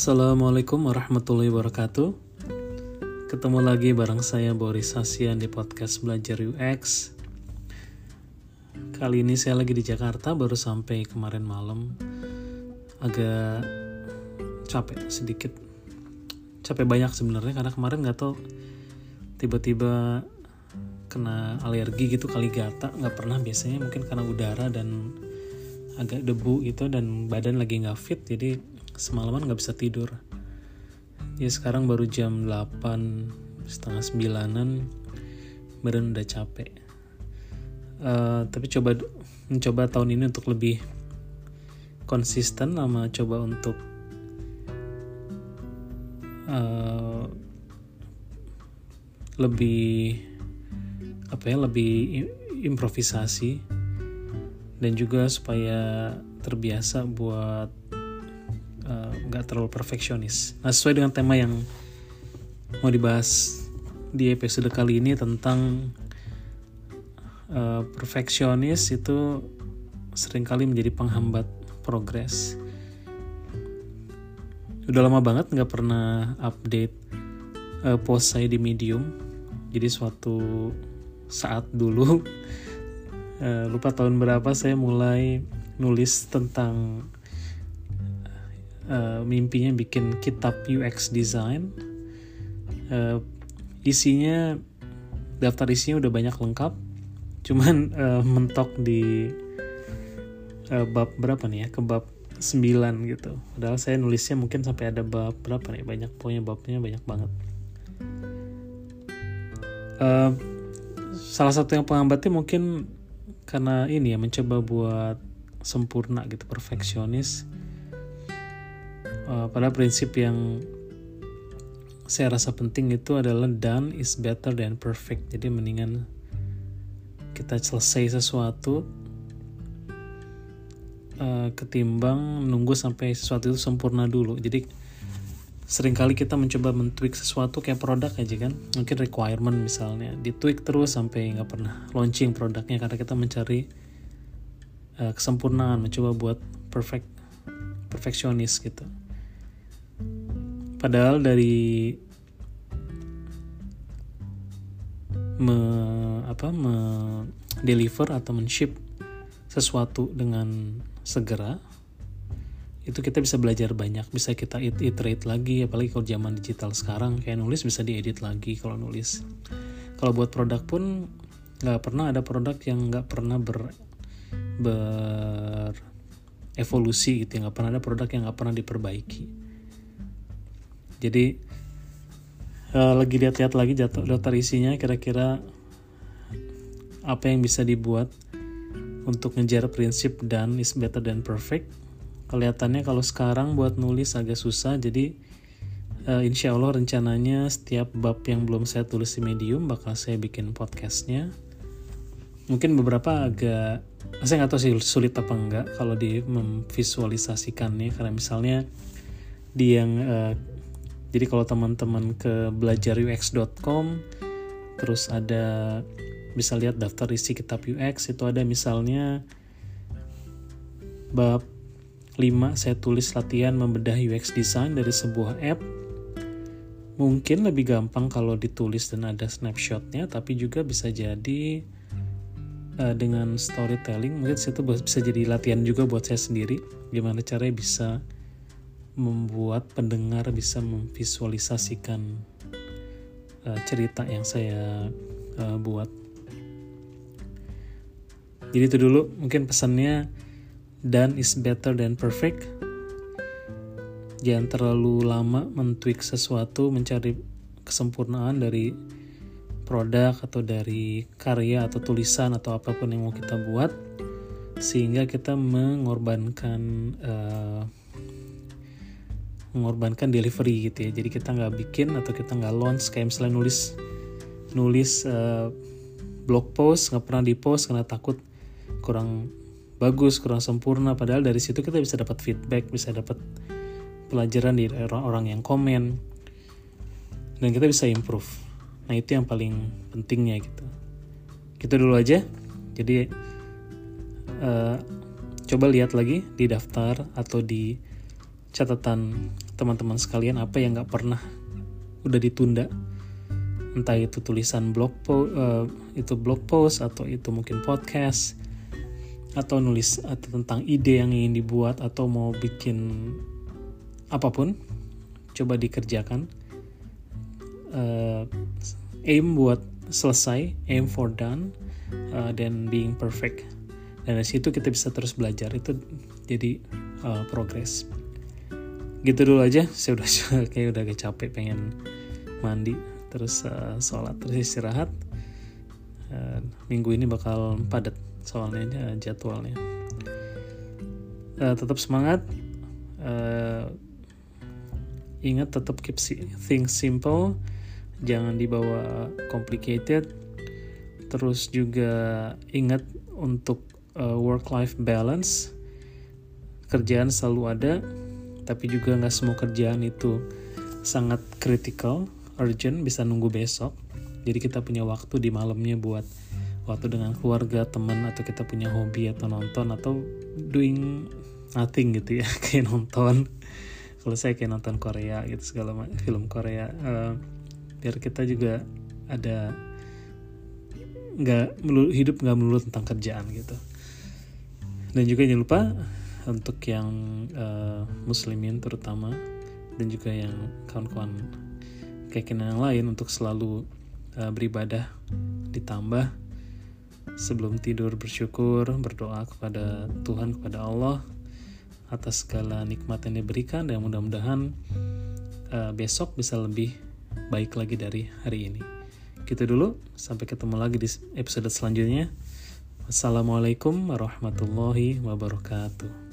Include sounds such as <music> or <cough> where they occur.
Assalamualaikum warahmatullahi wabarakatuh. Ketemu lagi bareng saya Boris Hasian di podcast Belajar UX Kali ini saya lagi di Jakarta baru sampai kemarin malam. Agak capek sedikit. Capek banyak sebenarnya karena kemarin gak tau Tiba-tiba kena alergi gitu kali gata. Nggak pernah biasanya mungkin karena udara dan agak debu gitu dan badan lagi nggak fit. Jadi semalaman nggak bisa tidur. Ya sekarang baru jam 8 setengah sembilanan badan udah capek. Uh, tapi coba mencoba tahun ini untuk lebih konsisten sama coba untuk uh, lebih apa ya lebih improvisasi. Dan juga supaya terbiasa buat nggak terlalu perfeksionis. Nah sesuai dengan tema yang mau dibahas di episode kali ini tentang uh, perfeksionis itu sering kali menjadi penghambat progres. Udah lama banget nggak pernah update uh, post saya di Medium. Jadi suatu saat dulu uh, <laughs> lupa tahun berapa saya mulai nulis tentang uh, mimpinya bikin kitab UX design. Uh, isinya daftar isinya udah banyak lengkap. Cuman uh, mentok di uh, bab berapa nih ya? Ke bab 9 gitu. Padahal saya nulisnya mungkin sampai ada bab berapa nih? Banyak pokoknya babnya banyak banget. Uh, salah satu yang penghambatnya mungkin karena ini ya mencoba buat sempurna gitu perfeksionis uh, pada prinsip yang saya rasa penting itu adalah done is better than perfect. Jadi mendingan kita selesai sesuatu uh, ketimbang menunggu sampai sesuatu itu sempurna dulu. Jadi sering kali kita mencoba mentweak sesuatu kayak produk aja kan. Mungkin requirement misalnya ditweak terus sampai nggak pernah launching produknya karena kita mencari uh, kesempurnaan mencoba buat perfect perfeksionis gitu Padahal dari me, apa me deliver atau men-ship sesuatu dengan segera itu kita bisa belajar banyak bisa kita iterate lagi apalagi kalau zaman digital sekarang kayak nulis bisa diedit lagi kalau nulis. Kalau buat produk pun nggak pernah ada produk yang nggak pernah ber ber evolusi gitu nggak pernah ada produk yang nggak pernah diperbaiki jadi uh, lagi lihat-lihat lagi jatuh daftar isinya kira-kira apa yang bisa dibuat untuk ngejar prinsip dan is better than perfect. Kelihatannya kalau sekarang buat nulis agak susah jadi uh, insya Allah rencananya setiap bab yang belum saya tulis di medium bakal saya bikin podcastnya. Mungkin beberapa agak saya nggak tahu sih sulit apa enggak kalau di memvisualisasikannya karena misalnya di yang uh, jadi kalau teman-teman ke belajarux.com terus ada bisa lihat daftar isi kitab UX itu ada misalnya bab 5 saya tulis latihan membedah UX design dari sebuah app. Mungkin lebih gampang kalau ditulis dan ada snapshotnya tapi juga bisa jadi uh, dengan storytelling mungkin itu bisa jadi latihan juga buat saya sendiri. Gimana caranya bisa membuat pendengar bisa memvisualisasikan uh, cerita yang saya uh, buat. Jadi itu dulu mungkin pesannya done is better than perfect. Jangan terlalu lama mentweak sesuatu mencari kesempurnaan dari produk atau dari karya atau tulisan atau apa pun yang mau kita buat sehingga kita mengorbankan uh, mengorbankan delivery gitu ya. Jadi kita nggak bikin atau kita nggak launch kayak misalnya nulis nulis uh, blog post nggak pernah di post karena takut kurang bagus kurang sempurna. Padahal dari situ kita bisa dapat feedback bisa dapat pelajaran dari orang-orang yang komen. Dan kita bisa improve. Nah itu yang paling pentingnya gitu. Kita dulu aja. Jadi uh, coba lihat lagi di daftar atau di catatan teman-teman sekalian apa yang nggak pernah udah ditunda? Entah itu tulisan blog po uh, itu blog post atau itu mungkin podcast atau nulis atau tentang ide yang ingin dibuat atau mau bikin apa pun coba dikerjakan. Uh, aim buat selesai aim for done uh, dan being perfect. Dan dari situ kita bisa terus belajar. Itu jadi uh, progress gitu dulu aja. <laughs> Saya udah <laughs> kayak udah capek pengen mandi terus uh, sholat terus istirahat. Uh, minggu ini bakal padat soalnya jadwalnya. Uh, tetap semangat. Uh, ingat tetap keep things simple. Jangan dibawa complicated. Terus juga ingat untuk uh, work life balance. Kerjaan selalu ada tapi juga nggak semua kerjaan itu sangat critical urgent bisa nunggu besok. Jadi kita punya waktu di malamnya buat waktu dengan keluarga teman atau kita punya hobi atau nonton atau doing nothing gitu ya <laughs> kayak nonton. Kalau saya kayak nonton Korea gitu segala film Korea. Uh, biar kita juga ada nggak hidup nggak melulu tentang kerjaan gitu. Dan juga jangan lupa untuk yang uh, muslimin terutama dan juga yang kawan-kawan keyakinan yang lain untuk selalu uh, beribadah ditambah sebelum tidur bersyukur berdoa kepada Tuhan kepada Allah atas segala nikmat yang diberikan dan mudah-mudahan uh, besok bisa lebih baik lagi dari hari ini. Gitu dulu, sampai ketemu lagi di episode selanjutnya. Assalamualaikum warahmatullahi wabarakatuh.